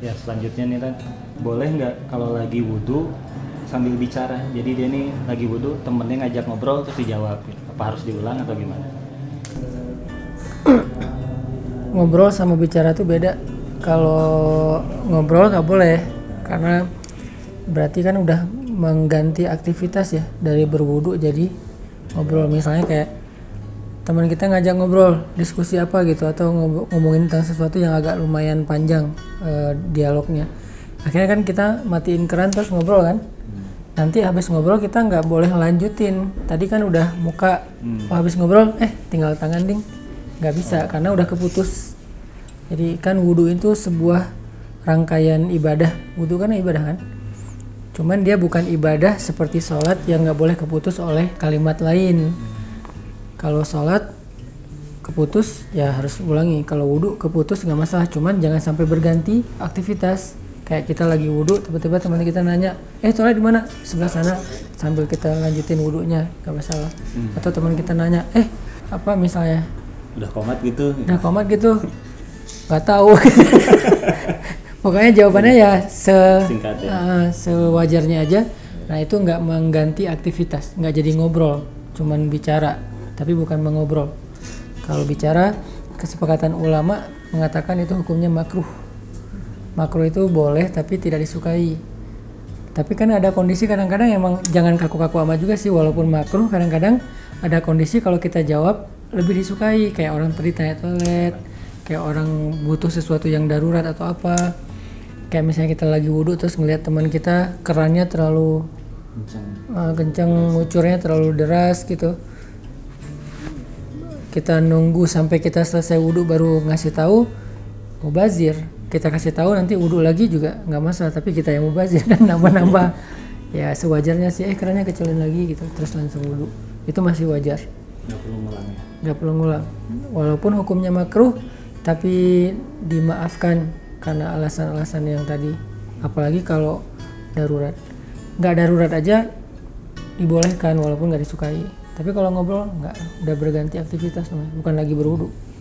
selanjutnya nih kan boleh nggak kalau lagi wudhu sambil bicara? Jadi dia nih lagi wudhu temennya ngajak ngobrol terus dijawab. Apa harus diulang atau gimana? Ngobrol sama bicara tuh beda. Kalau ngobrol nggak boleh karena berarti kan udah mengganti aktivitas ya dari berwudu jadi ngobrol. Misalnya kayak teman kita ngajak ngobrol diskusi apa gitu atau ngob- ngomongin tentang sesuatu yang agak lumayan panjang eh, dialognya. Akhirnya kan kita matiin keran terus ngobrol kan. Nanti habis ngobrol kita nggak boleh lanjutin tadi kan udah muka oh, habis ngobrol eh tinggal tangan ding. Nggak bisa karena udah keputus. Jadi kan wudhu itu sebuah rangkaian ibadah. Wudhu kan ibadah kan? Cuman dia bukan ibadah seperti sholat yang nggak boleh keputus oleh kalimat lain kalau sholat keputus ya harus ulangi. Kalau wudhu keputus nggak masalah. Cuman jangan sampai berganti aktivitas. Kayak kita lagi wudhu tiba-tiba teman kita nanya eh sholat di mana? Sebelah sana sambil kita lanjutin wudhunya nggak masalah. Atau teman kita nanya eh apa misalnya? Udah komat gitu. Udah komat gitu. Nggak tahu. Pokoknya jawabannya ya se Singkat ya. eh, sewajarnya aja. Nah itu nggak mengganti aktivitas nggak jadi ngobrol. Cuman bicara tapi bukan mengobrol. Kalau bicara kesepakatan ulama mengatakan itu hukumnya makruh. Makruh itu boleh tapi tidak disukai. Tapi kan ada kondisi kadang-kadang emang jangan kaku-kaku amat juga sih walaupun makruh kadang-kadang ada kondisi kalau kita jawab lebih disukai. Kayak orang tadi tanya toilet kayak orang butuh sesuatu yang darurat atau apa. Kayak misalnya kita lagi wudhu terus ngelihat teman kita kerannya terlalu uh, kencang ngucurnya terlalu deras gitu kita nunggu sampai kita selesai wudhu baru ngasih tahu mubazir. Kita kasih tahu nanti wudhu lagi juga nggak masalah tapi kita yang mubazir kan nambah-nambah. Ya sewajarnya sih. Eh kerannya kecilin lagi gitu terus langsung wudhu itu masih wajar. Nggak perlu ngulang ya? Nggak perlu ngulang. Walaupun hukumnya makruh tapi dimaafkan karena alasan-alasan yang tadi. Apalagi kalau darurat. Nggak darurat aja dibolehkan walaupun nggak disukai tapi kalau ngobrol nggak. Udah berganti aktivitas namanya. Bukan lagi berwudu